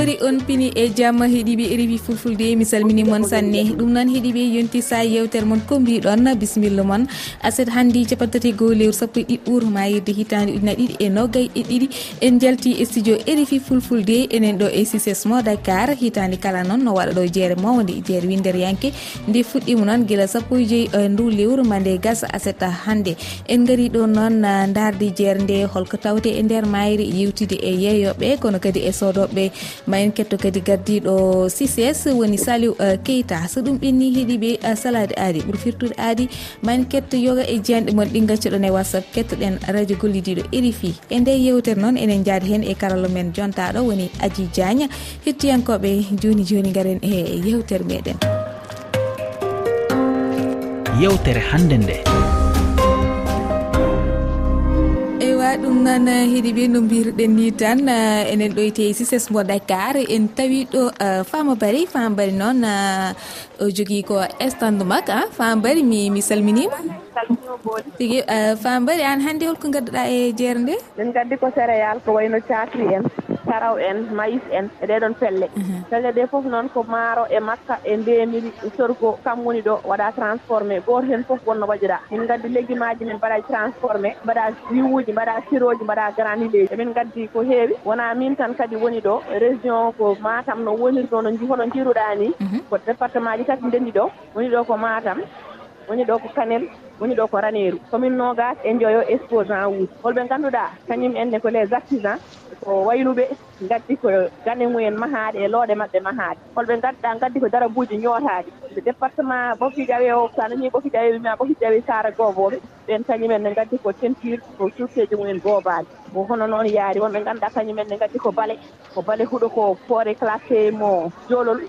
kori on pini e jamma heeɗiɓe rewi fulfulde mi salmini moon sanne. Ɗum noon heeɗiɓe yonti sa yewtere moon kombiɗon bisimilla moon aset hanndi capantati goho lewru sappo e ɗiɗɓur mayirde hitande ujuna ɗiɗi e noggay e ɗiɗi. En jalti e studio rfi fulfulde enen ɗo e sisesmo dakar. Hitande kala noon no waɗa ɗo jeere mawde e jeere winder yanke nde fuɗɗima noon guila sappo e joyyi e ndu lewru ma nde gasa aset hannde. En gari ɗo noon darde jeere nde holko tawte e nder mayre yewtide e yeeyoɓe kono kadi e sodoɓeɓe ma en ketto kadi gaddiɗo ccs woni saliw uh, eh, keyta so ɗum ɓenni heeɗiɓe eh, salade aadi ɓuuri firtude aadi. Ma en ketto yoga e jeyanɗe moon ɗi gaccuɗon e whatsapp. Kettoɗen radio gollidiɗo erifi. E nde yewtere noon enen jaadi hen e karalla men jontaɗo woni adji diagne. Hettiyankoɓe joni joni garen e yewtere meɗen. Yewtere hande nde. ɗum noon heeɗi eh, ɓe no mbirɗen ni tan eh, enen ɗoyte sises mo dakar. En tawi ɗo eh, fama bari fama bari noon jogui ko estande mak a fama bari mi mi salminima. Tigui fama bari an hannde holko gadduɗa e jeere nde min gaddi ko céréal ko wayno catri en. karaw en mayis en e ɗeɗon pelle. Mhm. Pelle ɗe fof noon ko maaro e makka e ndemiri e sorgo. Kam woni ɗo waɗa transformé. Goto hen foof wonno waɗira. Min gaddi légume aji min mbaɗa transformé. Mbaɗa jiwuji mbaɗa siroji mbaɗa granuléji emin gaddi ko heewi. Wona min tan kadi woni ɗo région ko matam no woniri ɗo no hono jiruɗa ni. Mhm. Ko département ji tati ndendi ɗo. Woni ɗo ko matam. Woni ɗo ko kanel. woni ɗo ko raneru. Commune nogas e joyo exposant uji. Holɓe ganduɗa kañum enne ko les artisans ko wayluɓe. gaddi ko gane mumen mahaaɗe e looɗe maɓɓe mahaaɗe holɓe gadduɗa gaddi ko darabuuji ñootaɗi département Bofi Diawe o so a nani Bofi Diawe mbima Bofi Diawe Sara Goboɓe ɓen kañumen ne gaddi ko tenture ko surteji mumen goobaɗi ko hono noon yaari wonɓe ngannduɗa kañumen ne gaddi ko bale. Ko bale huuɗo ko poore classé mo joolol.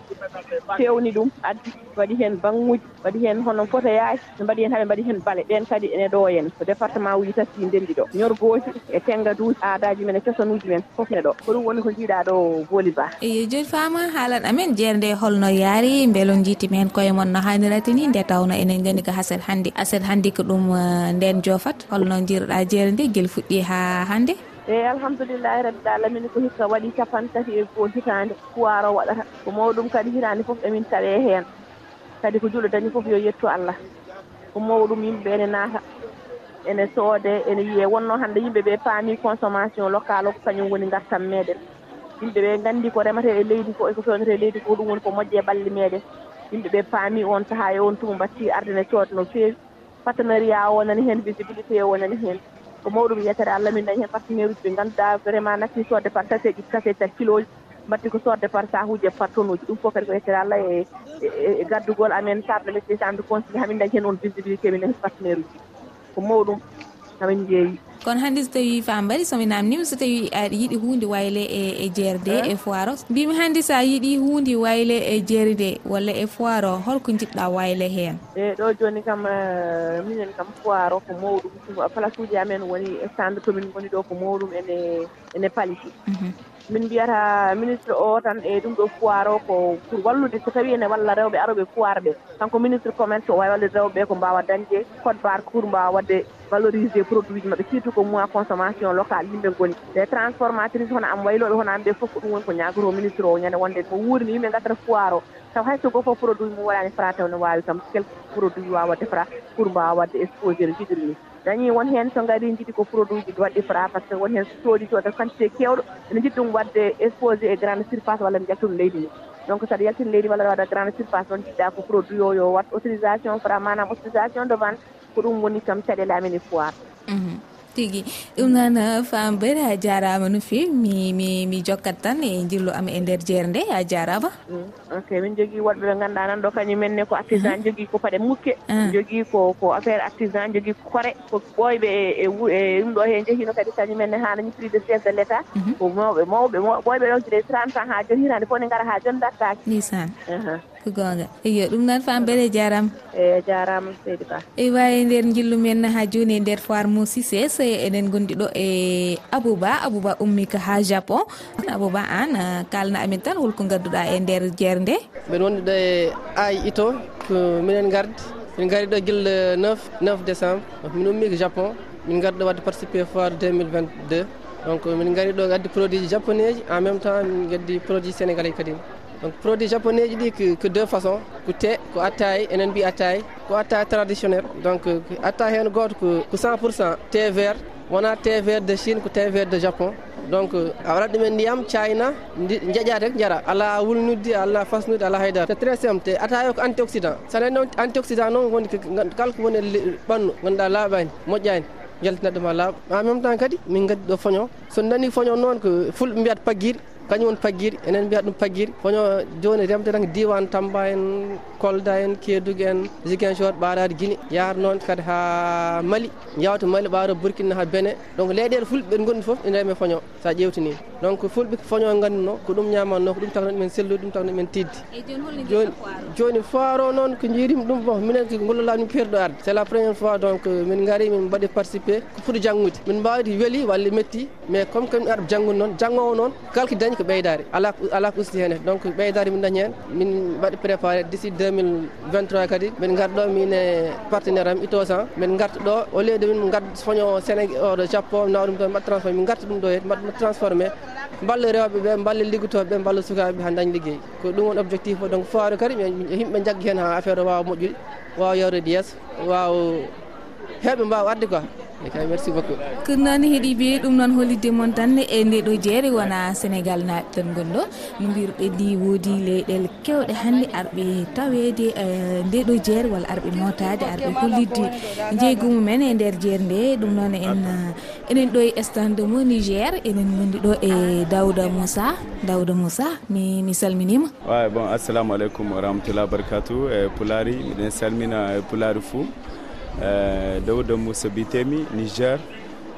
Fewni ɗum addi waɗi hen banguji waɗi hen hono fotoyaji ɓe mbaɗi hen haɓe mbaɗi hen bale. Ɓen kadi ene ɗo henn ko département uji tati ndenndi ɗo. Ñorgoji e tenggaduji aadaji men e cosanuji men fof ne ɗo. Ko ɗum woni ko jiiɗa ɗo booli ba. Eyi joni fama haalan amen. Jeerde holno yaari beelo jiitimi hen koye mon no hannirata ni. Nde tawno enen gandi ko haset hannde. Aset hannde ko ɗum eh, nden joofat holno jiiroɗa jeere nde guel fuɗɗi ha hannde. Eyi alhamdoulillahi rabbil alamina ko hikka waɗi capan tati e goo hitande puwar o waɗata. Ko mawɗum kadi hitande foof emin tawe heen. Kadi ko juuɗo dañi foof yo yettu allah. Ko mawɗum yimɓeɓe ne naata. ene soode ene yiiye wonno hande yimɓeɓe paami consommation :fra local o ko kañum woni gartam meɗen yimɓeɓe nganndi ko remate e leydi ko eko fewnete e leydi ko ɗum woni ko moƴƴe e balle meɗen yimɓeɓe paami on saaha e on tuma mbatti arde ne sooda no feewi. Partenariat o nani heen visibilité o nani heen. Ko mawɗum yettere Allah min dañi heen partenaire uji ɓe ganduɗa vraiment natti sodde par :fra sachet :fra tati kilos :fra mbatti ko sodde par sahuji e par tonne uji ɗum fof kadi ko yettere Allah e e e amen. Table :fra de :fra * hamin dañi heen on visibilité min dañi partenaire uji. ko mawɗum hamin jeeyi. Kono hannde so tawi fambari somi namnima so tawi aɗa yiiɗi hunde wayle e e jeerde eh? e foiro mbimi hannde sa yiiɗi hunde wayle e jeerde walla e foiro holko jiɗɗa wayle heen? Eyyi ɗo joni kam eh, minen kam foiro ko mawɗum. Place uji amen woni centre commune goni ɗo ko mawɗum ene ene palisi. Mhm. min mbiyata ministre o tan e ɗum ɗo foire o ko pour wallude so tawi ene walla rewɓe aroɓe foire ɓe. Kanko ministre commerce o wawi wallude rewɓe ɓe ko mbawa dañde code barre pour mbawa wadde valorisé produit ji maɓɓe surtout ko moi consommation local yimɓe goni les transformatrice hono am wayloɓe hono am ɓe fof ko ɗum woni ko ñagoto ministre o ñande wonde mo wuurini yimɓe gaddata foire o. Taw hayso goo fof produit mum waɗani fra taw ne wawi kam quelque produit wawa defra pour mbawa wadde exposé no jiɗiri ni dañi won hen so gari jiɗi ko produit ji waɗɗi fra par ce que won hen so soodi to de quantité kewɗo. Ene jiɗi ɗum wadde exposé e grande surface walla mi jaltuno leydi ni donc saɗa yaltin leydi walla waɗa grande surface noon jiɗɗa ko produit o yo wat autorisation fra manam autorisation de vente ko ɗum woni kam caɗele amen e foire. tigi. Ɗum noon fam bari a jarama no fewi. Mi mi mi jokkat tan e jillu am e nder jeere nde a jarama. Mm, ok min jogui woɗɓe ɓe ganduɗa nan ɗo kañumenne ko artisan jogui ko paɗe mukke ah. jogui ko ko affaire artisan jogui kore ko ɓoyɓe e, e, e ɗum ɗo he jehino kadi kañumenne hana ñittiri de chef de l' état mhm. ko mawɓe mawɓe ɓoyɓe ɗo jiɗe trente ans ha joni hitande foof ne gara ha joni dattaki nisan ko gonga. Eyo ɗum noon fam beele jarama eyi jarama seydi ba. E wawi nder jillu men ha joni e nder foire mousi ses eɗen gondi ɗo e abouba. Abouba ummi ka ha japon. Abouba an kalna amin tan holko gadduɗa e nder jerde mbeɗa wondiɗo e ay ito ko minen gardi min gari ɗo guila 9 9 décembre. Min ummi ko japon. Min gari ɗo wadde participé e foire 2022 donc min gari ɗo addi produit japonais ji en même temps min gaddi produit sénégalais kadi donc produit japonais ji ɗi que deux façon ko te ko attaye enen mbi attaye ko attaye traditionnel. Donc euh, attaye hen goto ko cent pour cent te vert. Wona te vert de chine ko te vert de japon. Donc euh, a waɗat ɗumen ndiyam cayna jeƴa tek jara ala wulnudde ala fasnude ala haydara c'est très simple. Te ataye ko antioxydant. Sana noon antioxydant noon woni kala ko woni e ɓannu ganduɗa laaɓani moƴƴani jaltina ɗum a laaɓa. En même temps kadi min gaddi ɗo foño so nani foño noon ko fulɓe mbiyata pagguiɗe kañum woni pagguiɗi enen mbiyata ɗum pagguiɗi kono joni remde tan diwan tamba en kolda en keedugu en ziguinchor ɓaɗade guine yahat noon kadi ha mali. Jawta mali ɓaɗo burkina ha bene donc leyɗele fulɓe ɓen gonɗi foof ene reme foño sa ƴewtini donc fulɓe foño gandino ko ɗum ñamanno ko ɗum tagno ɗumen sellude ɗum tagno ɗumen tiddi joni joni foire o? noon ko jiirimi ɗum bon minen ko gollolami min perɗo arde. C'est la première fois donc euh, min gaari min mbaɗi participé ko foti janggude min mbawdi weeli walla metti mais comme que min arɓe janggude noon janggowo noon kala ko dañi ko ɓeydare ala ala ko usti hen donc ɓeydare min dañi hen min mbaɗi préparé d'ici 2 2023 kadi min garɗo min e partenaire am itosan min garta ɗo au lieu de min gad foño sénégal euh, oɗo japon nawa ɗum ɗo mbaɗa transformé min garta ɗum ɗo hen mbaɗa transformé mballa rewɓe ɓe mballa liggotoɓeɓe mballa sukaɓe ha dañ ligguey ko ɗum woni objectif o donc foire kadi yimɓe jaggi hen ha affaire o wawa moƴƴude wawa yewrede yeeso wawa heɓe mbawa arde quoi. e kay merci beaucoup. Ko noon heeɗi heeɗiɓe ɗum noon hollidde moon tan e nde ɗo jeere wona sénégal naaɓe tan gonɗo no mbiruɗe ndi woodi leyɗele kewɗe hannde arɓe tawede e nde ɗo jeere walla arɓe notade arɓe hollidde jeygumu men e nder jeere nde. Ɗum noon en enen ɗo e stande mo niger enen gondi ɗo e dawda moussa. Dawda moussa mi mi salminima. Way bon assalamu aleykum wa rahmatullah wabarakatu e pulari miɗen salmina e pulari fou Eh, dawda moussa bitemi niger.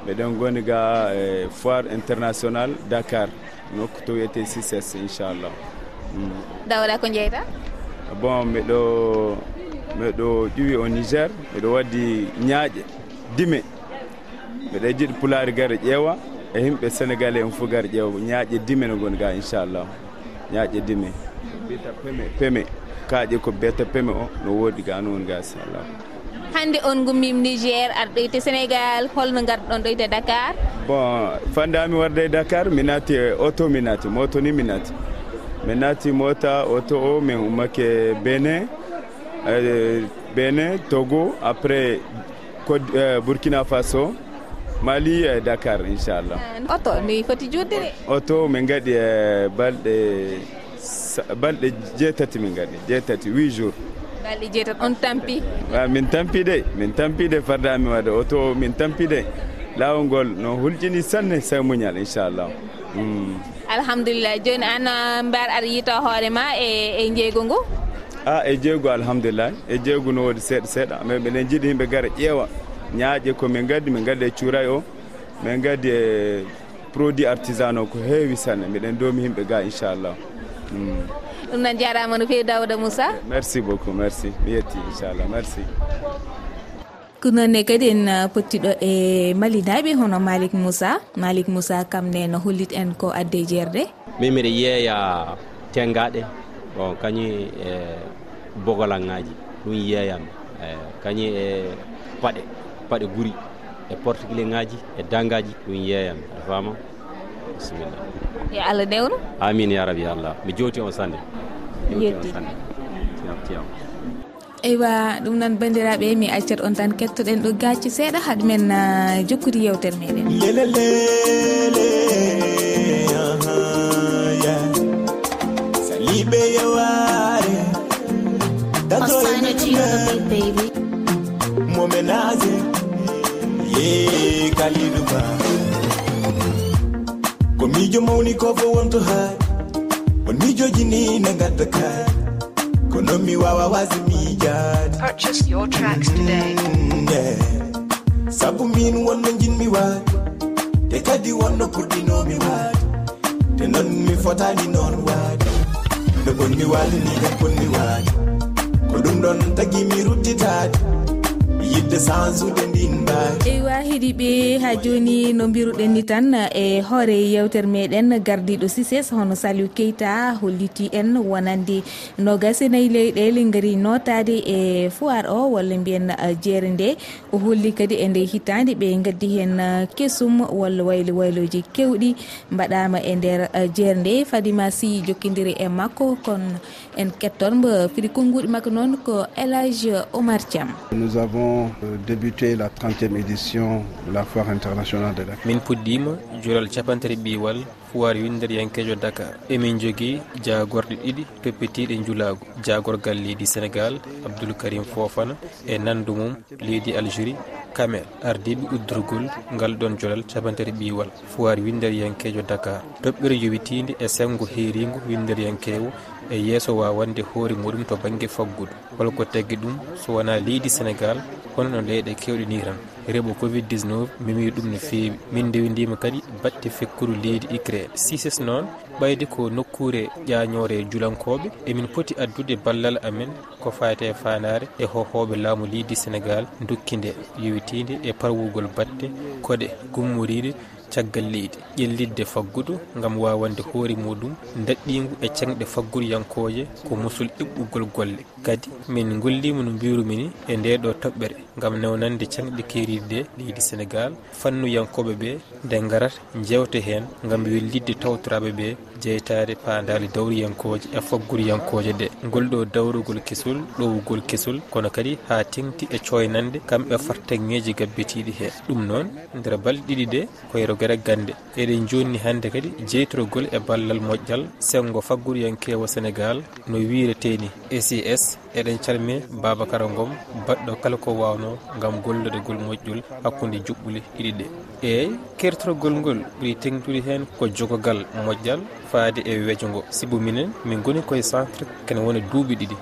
Meɗen goni ga eh, foire international dakar. Nokku to wiyete sises inchallah. Mm. Dawda ko jeyta bon miɗo miɗo ƴuwi o niger. Miɗo waddi ñaaƴe dime. Mbiɗa jiɗi pulaari gara ƴeewa. E yimɓe sénégal en fof gara ƴeewa. Ñaaƴe dime no goni ga inchallah. Ñaaƴe dime. Biyeta peme. Peme. Kaaƴe ko biyeta peme o no woodi ga no woni ga inchallah. hannde on gummim niger arɗoyte sénégal holno garɗon ɗoyte dakar. Bon fandami warde e dakar mi naati auto mi naati moto ni mi naati. Mi naati mota auto o min ummake benin eh, benin togo après eh, burkina faso mali e dakar inchallah. Ah, Oto no foti juutde de auto min gaɗi e eh, balɗe balɗe jeetati min gaɗi jeetati huit jours. balɗe jeetat on tampi. Wa min tampi de min tampi de fardami wadde oto min tampi de laawol ngol no hulƴini sanne say muñal inchallah hmm. alhamdulillah joni an ah, mbar aɗa yito hoorema e e jeygu ngu? A e jeygu alhamdulillah. E jeygu no woodi seeɗa seeɗa. Mais mbiɗen jiiɗi yimɓe gara ƴeewa. Ñaaƴe komin gaddi min gaddi e cuuray o. Min gaddi e produit artisan o ko heewi sanne. Mbiɗen doomi yimɓe ga inchallah. Hmm. ɗum noon jarama no fewi dawda moussa. Merci beaucoup merci. Mi yetti inchallah merci. Ko nonne kadi en euh, pottiɗo e malinaɓe hono malik moussa. Malik moussa kam ne no hollit en ko adde e jerde. Min mbiɗa yeeya tengaɗe bon kañum e bogolan ngaji ɗum yeeyami e kañum e paɗe paɗe guuri e portugilais ŋaji e dangaji ɗum yeeyami aɗa fama bisimilla yo allah newno amin ya rabi allah. Mi jowti on sanne jowti tiyam tiyam. Eywa ɗum noon bandiraɓe mi accat on tan. Kettoɗen ɗo gacci seeɗa haade men uh, jokkude yewtere meɗen. Saliɓe yeware tatoebaby mo ye kaliduba mijo mawni ko fo wonto haay on miijoji ni ne gadda kaay ko non mi wawa wasi miijaade mm, sabu min wonno jinmi waade te kadi wonno kurɗinomi waade te noon mi fotani noon waade no gonmi waade ni kam ponmi waade ko ɗum ɗon tagi mi ruttitaade. yidde sansude ndindayi eywa heeɗiɓe ha joni no mbiruɗen ni tan e hoore yewtere meɗen gardiɗo sises hono saliou keyta holliti en wonande. Nogas e nayyi leyɗele gaari notade e foir o walla mbiyen e, jeere nde o holli kadi e nde hitande ɓe gaddi hen e, kesum walla waylo wayloji kewɗi mbaɗama e nder e, jeere nde fadima sy jokkidiri e makko kono en ketton mbo fiɗi konnguɗi makko noon ko élage oumar thiam. Nous avons avons débuté la 30e édition de la foire internationale de dakar. Min puɗɗima jural capantati ɓiwal foire winderyankejo dakar. Emin jogui jagorɗe ɗiɗi toppitiɗe juulagu jagorgal leydi sénégal abdoul karim fofana e nandu mum leydi algérie kamel. Ardiɓe uddurgol ngal ɗon joolal capantati ɓiwal foire winderyankejo dakar. Toɓɓere yowitide e sengo heeringo winderyankewo e yeeso wawande hoore muɗum to banggue faggudu. Holko tagui ɗum so wona leydi sénégal hono no leyɗe kewɗe ni tan. Reɓo covid 19 memi ɗum no feewi. Min ndewidima kadi batte fekkuru leydi ucraine sises noon ɓayde ko nokkure ƴañore julankoɓe. Emin poti addude ballal amen ko fate fanare e, e hohoɓe laamu leydi sénégal dokkide yewtide e parwugol batte koɗe gummoride caggal leydi ƴellidde faggudu gam wawande hoore muɗum daɗɗigu e cengɗe fagguryankoje ko musul ɗiɓɓugol golle. Kadi min gollima no mbirumini e ndeɗo toɓɓere. gam newnande canɗiɗi keeridi leydi sénégal fannuyankoɓe ɓe nde garat jewte hen gam wellidde tawtoraɓe ɓe jeytade pandali dawriyankoje e fagguriyankoje ɗe ngolɗo dawrugol kesol ɗowugol kesol kono kadi ha tengti e coynande kamɓe e fartaŋeji gabbetiɗi he. Ɗum noon nder balɗe ɗiɗi ɗe koye rogere gande eɗen jonni hande kadi jeytorogol e ballal moƴƴal sengo fagguriyankewo sénégal no wireteni sis eɗen calmina babacara ngom baɗɗo kala ko wawno gam gollude gol moƴƴol hakkude juɓɓuli ɗiɗi ɗe. Eyyi kertorogol ngol ɓuuri tengtude hen ko jogogal moƴƴal faade e weejo ngo. Sibu minen min goni koye centre kene wona duuɓi ɗiɗi.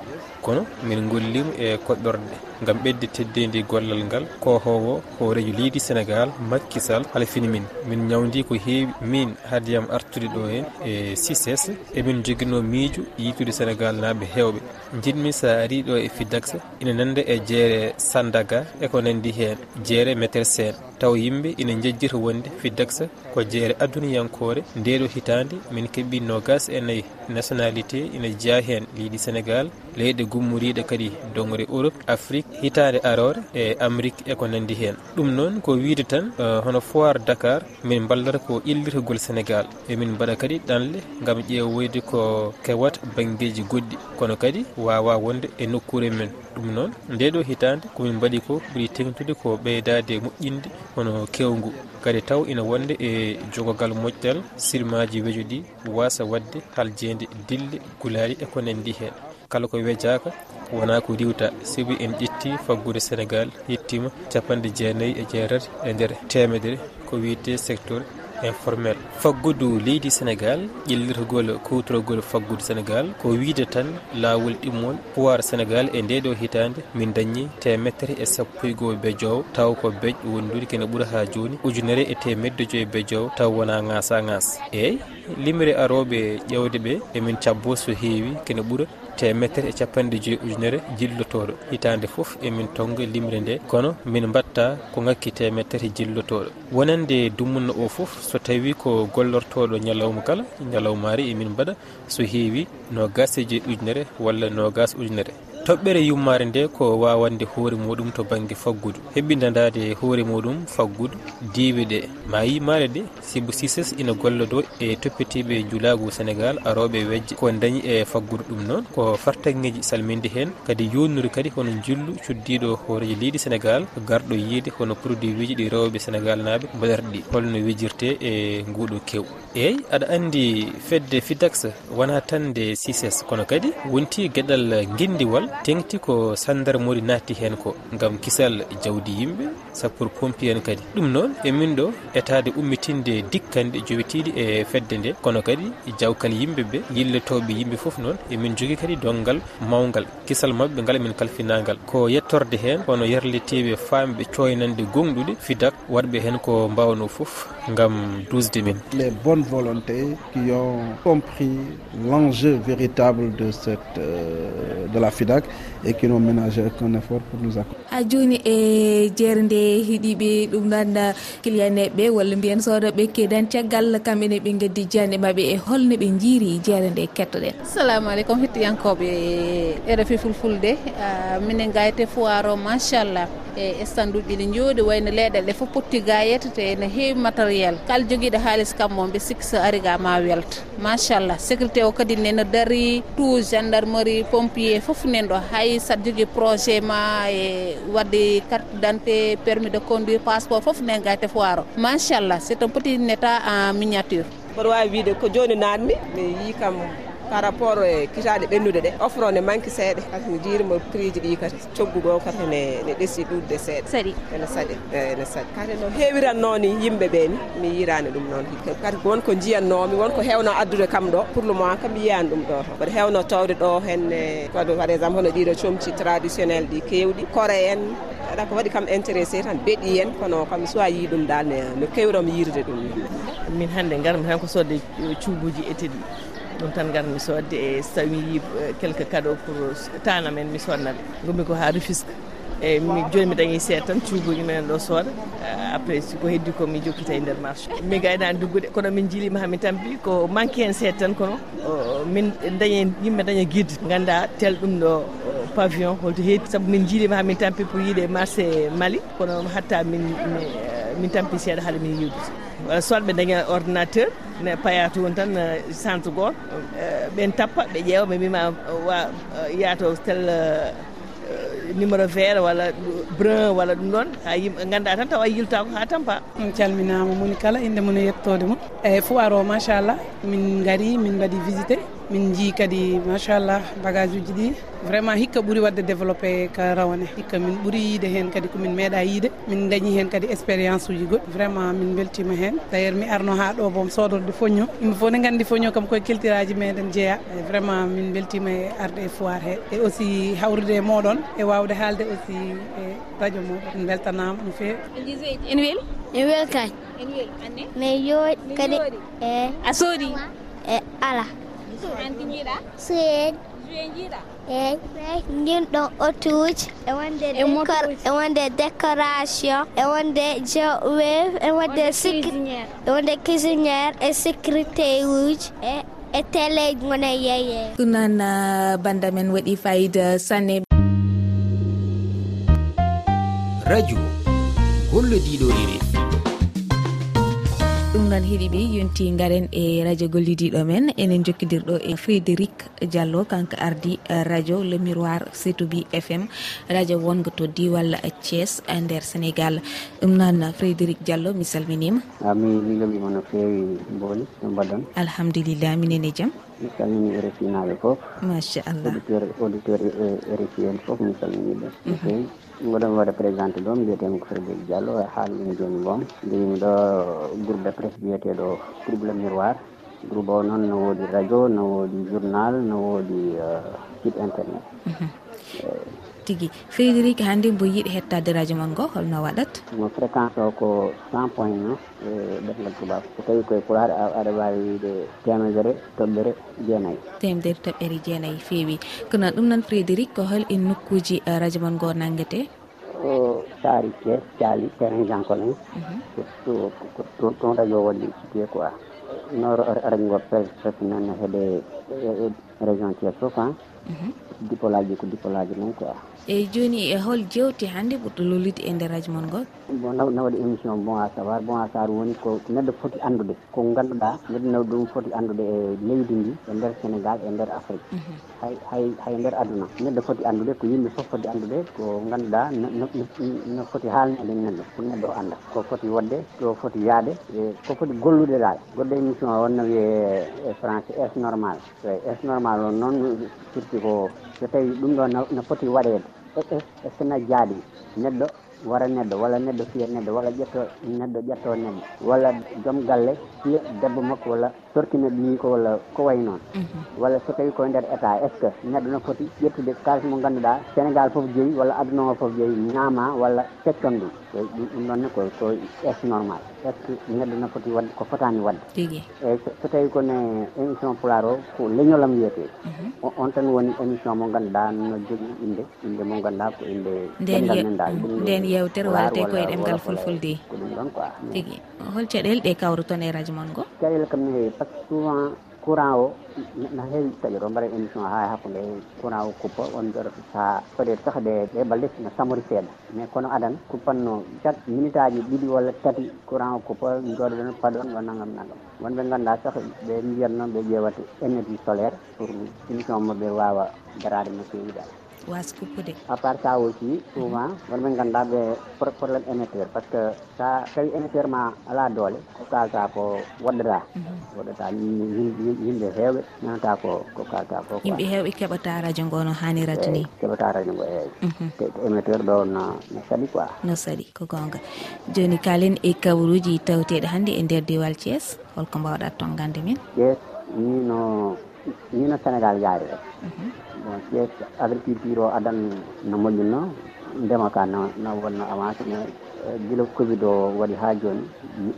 kono min gollimo e koɓɓorde gam ɓedde teddedi gollal ngal. Kohowo hoorejo leydi sénégal makkisal halfini min. Min ñawdi ko heewi min haadiyam artude ɗo hen e siss emin joguino miijo yitude sénégal naaɓe hewɓe jinmi sa ari ɗo e fidax ina nanda e jeere sandaga eko nandi hen jeere métre sen taw yimɓe ina jejjita wonde fidax ko jeere aduniyankore ndeɗo hitande min keeɓi nogas e nayyi nationalité ina jeeya hen leydi sénégal leyɗe gummoriɗe kadi dongre europe afrique hitande arore e amérique e ko nandi hen ɗum noon ko wiide tan uh, hono foire dakar min ballata ko illitagol sénégal. Emin mbaɗa kadi ɗanle gam ƴeewoyde ko kewat banggueji goɗɗi. Kono kadi wawa wonde e nokkure men. Ɗum noon ndeɗo hitande komin mbaɗi ko ɓuuri tengtude ko ɓeydade moƴƴinde hono kewgu kadi taw ina wonde e jogogal moƴƴal sirmaji weejo ɗi wasa wadde haljede dille gulali e ko nandi hen kala ko wejaka wona ko riwta sibi en ƴetti faggude sénégal yettima capanɗe jeenayyi e jeetati e nder temedere ko wiyete secteur informel. Faggudu leydi sénégal ƴellirgol kutorogol faggudu sénégal ko wiide tan laawol ɗimmol pouwar sénégal e ndeɗo hitande min dañi temettere e sappo e goho bejowo taw ko beej wondude kene ɓuura ha joni ujunere e temedde joyi e bejowo taw wona gasa gas eyyi limre aroɓe ƴewde ɓe emin cabbo so heewi kene ɓuura temettere e capanɗe joyyi ujunere jillotoɗo. Hitande foof emin tonga limre nde. Kono min mbatta ko ngakki temettere jillotoɗo. Wonande dumunna o foof so tawi ko gollortoɗo ñalawma kala ñalawmari emin mbaɗa so heewi nogas e joyyi ujunere walla nogas ujunere. toɓɓere yummare nde ko wawande hoore muɗum to banggue faggudu. Hebbidadade hoore muɗum faggudu diwe ɗe ma yimare ɗe sibo sises ina golla gollodo e toppitiɓe juulago sénégal aroɓe wejje. Ko dañi e faggudu ɗum noon ko fartagueji salminde hen kadi yonnuri kadi hono jullu cuddiɗo hooreji leydi sénégal garɗo yiide hono produit wiji ɗi rewɓe sénégal naaɓe mbaɗata ɗi holno wijirte e nguɗo kew eyyi aɗa andi fedde fidax wona tan de sises kono kadi wonti gueɗal guindiwal tengti ko sandar mori natti hen ko gam kisal jawdi yimɓe sappour pompi en kadi. Ɗum noon e min ɗo etade ummitinde dikkanɗe jowetiɗi e fedde nde. Kono kadi jawkal yimɓeɓe yilletoɓe yimɓe foof noon emin jogui kadi dongal mawgal kisal mabɓe ngal e min kalfinagal ko yettorde hen kono yerlitiɓe famɓe coynande gonɗuɗe fidak waɗɓe hen ko mbawno foof gam dusde min les bonnes volontés qui ont compris l'enjeu véritable de cette euh, de la fidak Kaolack et qui n'ont ménagé aucun effort pour nous accompagner ha joni e jernde hiɗiɓe ɗum ɗon kiliyaneɓeɓe walla mbiyen sodoɓe kedan caggal kamɓene ɓe gaddi jande mabɓe e holno ɓe jiiri jeere nde kettoɗen assalamu aleykum hettiyankoɓe e rfi fulfulde minen gayete foir o machallah e stand uji ɗi jooɗi wayno leyɗel ɗe fof potti gayetete ene heewi matériel. Kala joguiɗo haalis kam mom ɓe sikki so ari ga ma welta machallah sécurité o kadi neno daari tout gendarmerie pompier foof nen ɗo hay yeeyi saɗa jogui projet ma e wadde carte d' identité permis de conduire passeport foof nen gayte foiro machallah c' est un petit état en miniature. Mboɗo wawi wiide ko joni nanmi mi yi kam par rapport eh, e kitaɗe ɓennude ɗe. Offre o ne manque seeɗa kadi mi jiirimo prix ji ɗi kadi. Coggu coggugo kadi ne ɗessi ɗurde seeɗa. Saɗi. Ene saɗi e, ene saɗi. Kadi no heewiratno ni yimɓe ɓe ni mi yirani ɗum noon kadi wonko jiyannomi wonko hewno addude kam ɗo pour le moment kam mi yiyani ɗum ɗo to. Mbaɗa hewno tawde ɗo henne kadi par exemple hono ɗiɗo comci traditionnel ɗi kewɗi kore en aɗa ko waɗi kam intéressé tan beeɗi en kono kam soit yi ɗum dal no kewrami yirde ɗum. Min hannde garmi tan ko sodde cuubuji étude ɗum tan garmi sodde e so tawi e, quelque cadeau pour tana men mi sodnaɓe ɓe ko ha refisque eyyi mi joni mi dañi seeɗa tan cuugoji minen ɗo sooda. Après ko heddi ko mi jokkita e nder marché. Mi gaynani duggude kono min jiilima hamin tampi. Ko manque hen seeɗa tan kono min dañe yimɓe daña guide. Ganda tel ɗum ɗo pavillon holto heedi. Saabu min jiilima hamin tampi pour yiide marché mali. Kono hatta min min tampi seeɗa haade min yiwdude soit ɓe daña ordinateur ne paya toon tan eh, centre goto eh, ɓen tappa ɓe ƴeewa ɓe mbima eh, wa yaato tel numéro vert walla brun walla ɗum ɗon. Ha yimɓe ganduɗa tan tawa yiltako ha tampa. Min calminama moni kala inde mum e yettode mum. Eyyi fo aro machallah min gaari min mbaɗi visité min jii kadi machallah bagage uji ɗi. Vraiment hikka ɓuuri wadde développé ka rawane. Hikka min ɓuuri yiide hen kadi komin meeɗa yiide. Min dañi hen kadi expérience uji goɗɗi. Vraiment min beltima hen d' ailleurs mi arno ha ɗo bom sodorde foño. Yimɓe fof ne gandi foño kam koye kiltiraji meɗen jeeya. E vraiment min beltima e arde e foire he. E aussi hawrude e moɗon e wawde haalde aussi e radio moɗon min beltanama no fewi ene weeli ene weeli kañ ene weeli anne mi jooɗi kadi e a soodi? e ala. andi jiiɗa sued jue jiiɗa eyi ndinɗo otuji e wonde e wonde décoration e wonde jowef e wonde e wonde cuisiniére e sécurité uji e e télé gona yeye. Ɗum noon ah, banda men waɗi fayida sanne. Radio gollodiɗo e rewel ɗum noon heeɗiɓe yonti garen e radio gollidiɗo men. Enen jokkidirɗo e frédéric diallo kanko ardi eh, radio le miroir sétoubi fm radio wongo to diwal thies e nder sénégal. Ɗum noon frédéric diallo mi salminima. A mi milomiima no fewi mbooli no mbaɗon. Alhamdulillah minen e jaam. mi salmini rfi naɓe foof machallah auditeur auditeur e, rfi en foof mi salminiɓe. Mhm. No fewi goɗon waɗa présenté ɗo mbiyetemi ko frédéric diallo e haalɗum joni boom jeyimi ɗo groupe de presse biyeteɗo le miroir. Groupe o noon no woodi radio no woodi journal no woodi euh, site internet. Eyi tigui frédéric hannde mbo yiiɗi hettade radio mon ngo holno waɗat? Mo fréquence o ko cent point 9 e ɓergal tubak so tawi koye pulaar aɗa wawi wiide temedere toɓɓere jeenayyi temedere toɓɓere jeenayyi feewi. Kono ɗum noon frédéric ko hol en nokkuji uh, radio mon ngo nanguete o saari thies caali terrain jankolin mhm. surtout toon radio waɗi situé quoi. Noro radio ngo presque noon heeɗe e, e, région thies fof han ah. mhm. dipolaji ko dipolaji noon quoi. eyyi joni e hol jewte hannde ɓurɗo lollude e nder radio mon ngol bon nawɗo nawaɗi émission bon à savoir bon à savoir woni ko neɗɗo foti anndude ko ngannduɗa neɗɗo nawaɗi ɗum foti anndude e leydi ndi e nder sénégal e nder afrique. Mhm. Hay hay hay nder aduna neɗɗo foti anndude ko yimɓe fof foti anndude ko ngannduɗa no foti haalnede e neɗɗo pour neɗɗo o annda. Ko foti wadde ko foti yaade e ko foti gollude dal goɗɗo émission o wonno wiye e français es normal. Es normal o noon firti ko so tawi ɗum ɗo no foti waɗede. Est ce que na jaaɗi neɗɗo wara neɗɗo walla neɗɗo fiya neɗɗo walla ƴetto neɗɗo ƴetto neɗɗo walla joom galle fiya debbo makko walla tortine ɗumi ko walla ko way noon. Mhm. Walla so tawi koye nder état est ce que neɗɗo no foti ƴettude kalis mo ganduɗa sénégal foof joyi walla aduna o foof joyi ñaama walla feccon ɗum eeyi ɗum ɗum ɗonne ko ko ƴetti normal. Est ce que neɗɗo ne foti wadde ko fotani wadde. Eeyi e so tawi kone émission pular o ko leñolam wiyete. Mhm. On tan woni émission mo ganduɗa no jogui inde inde mo ganduɗa ko inde ɗemgal men da nden yewtere walte koye ɗemgal fulfulde. ko ɗum ɗon quoi. Tigui hol caɗele ɗe kawru toon e radio mon ngo? Caɗele kam ne heewi par ce que souvent courant o no heewi taƴoto mbaɗa émission ha hakkude courant o kuppa on ɗon sa peut :fra être :fra ɗe balɗe no samori seeɗa. Mais kono adan kuppanno chaque minute aji ɗiɗi walla tati courant o kuppa jooɗoɗen paɗon wa nagam nagam wonɓe ganduɗa sah ɓe mbiyatno ɓe ƴewata énergie solaire pour émission moɓe wawa darade no fewi dal wasa kuppude. À part ça aussi souvent wonɓe ganduɗa ɓe probléme émetteur par ce que sa tawi émetteur ma ala doole ko kalta ko woɗɗata mhm. waɗata yimɓe hewɓe nanata ko ko kalta ko yimɓe hewɓe keɓata radio ngo no hani ni. Eh, keɓata radio ngo heewi mhm. te émetteur ɗo no no saɗi quoi. No saɗi ko gonga joni kalen e kawruji tawteɗe hannde e nder diwal thies holko mbawɗa tongande ton thies ni no ni no sénégal yaari rek. Mhm. Bon thies agriculture o adan no moƴƴinno ndema ka no no wonno avancé mais guila Covid o waɗi ha joni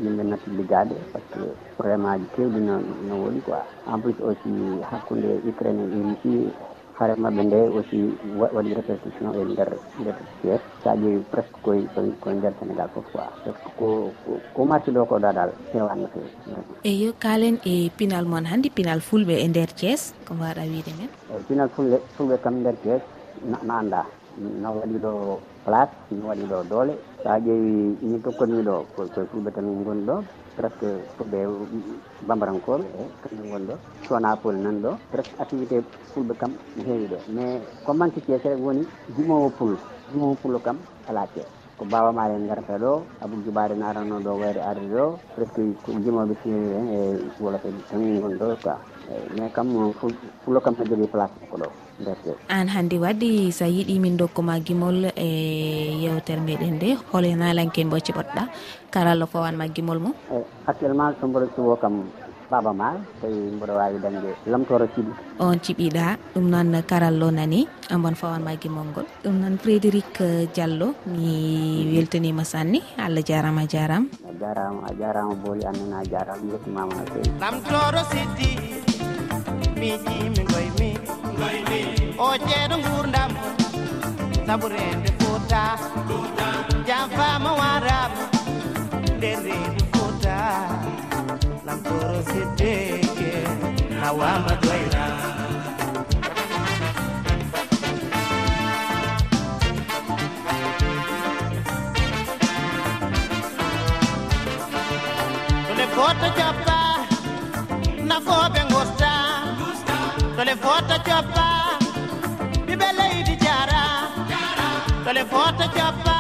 yimɓe natti liggade par ce que :fra aji kewɗi no no woni quoi. En plus aussi hakkude Ukraine e Russie haare mabɓe nde aussi waɗi répercussion e nder nder Thiés sa ƴeewi presque :fra koye koye nder Sénégal foof quoi :fra par ce que ko ko marché ɗo ko dal hewani no fewi eyo kalen e pinal moon hannde pinal fulɓe e nder thies ko mbawɗa wiide men? Eyyi pinal fulɓe fulɓe kam nder thies no anda no waɗi ɗo place ɗum waɗi ɗo doole. Sa ƴeewi ñi tokkonmi ɗo koye fulɓe tan goni ɗo presque fulɓe bambarankoɓe e kamɓe goni ɗo sowona pol nan ɗo presque activité fulɓe kam no heewi ɗo. Mais ko manque ceese rek woni jumowo pul jumowo pulo kam ala cees ko bawama en garata ɗo abou djibare narano ɗo wayre arde ɗo presque ko jimoɓe fewi en e wolofe tan gon ɗo quoi. Mais kam fulo kam ne jogui place ko ɗo. an hannde waɗi sa yiɗi min dokkuma gimol e yewtere meɗen nde. Hol nalanke mbo ceɓotoɗa karalla fowanma gimol mum. E, actuellement so mboɗo cuwo kam baba ma tawi mboɗo wawi dañde lamtoro ciɓi on ciɓiɗa. Ɗum noon karallo nani ambon fawanma gimol ngol. Ɗum noon frédéric eh, diallo mi weltanima sanni allah jarama a jarama a jarama a jarama booli annana a jarama mi yettimama no fewi lamtoro siddi miijimi goye min o ceeɗo gurdam saburede fota jam fama waram nder reedu fota lamtoro seddeke nawama doyra foto coppa nafoɓe gosta tole foto coppa yimɓe leydi jara tole foto jobba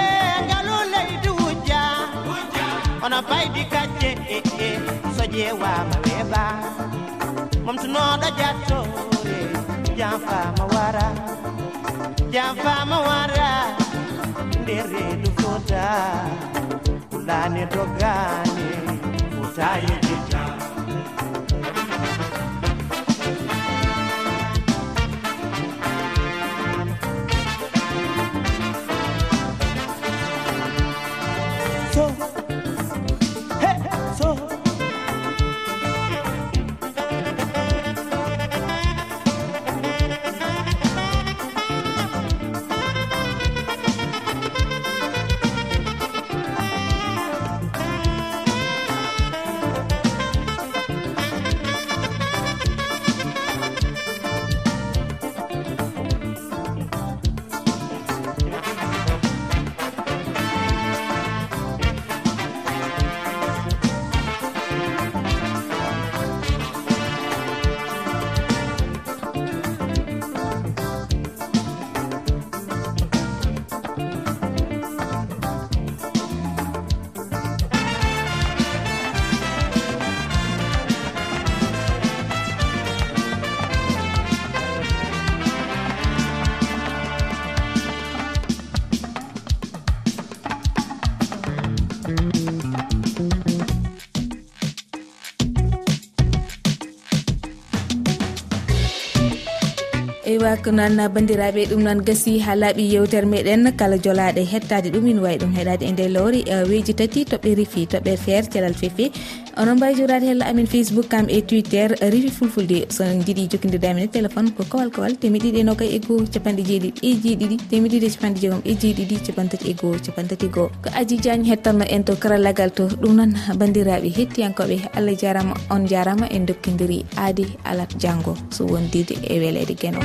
e ngalu leydi wujja. Ono baydi kacce ee so ƴewama weeɓa momtunoɗo jattore janfama wara. Janfama wara nde reedu fota. Kulane dogane fotaye jetta subaka noon bandiraɓe ɗum noon gasi ha laaɓi yewtere meɗen. Kala jolaɗe hettade ɗum ina wawi ɗum heɗade e nde lowri e weji tati toɓɓe rifi toɓɓe feere calal fefe onon mbawi jurade hella amin facebook kam e twitter rifi fulfulde. So jiiɗi jokkodirde amen e téléphone ko kowal kowal temeɗiɗi e nogay e goho capanɗe jeeɗiɗi e jeeɗiɗi temeɗiɗi e capanɗe jeegom e jeeɗiɗi capantati e goho capantati goho ko aji diagne hettanno en to karallagal to ɗum noon bandiraɓe hettiyankoɓe. Allah jarama on jarama en dokkidiri aadi alat janggo so wondide e welede gueno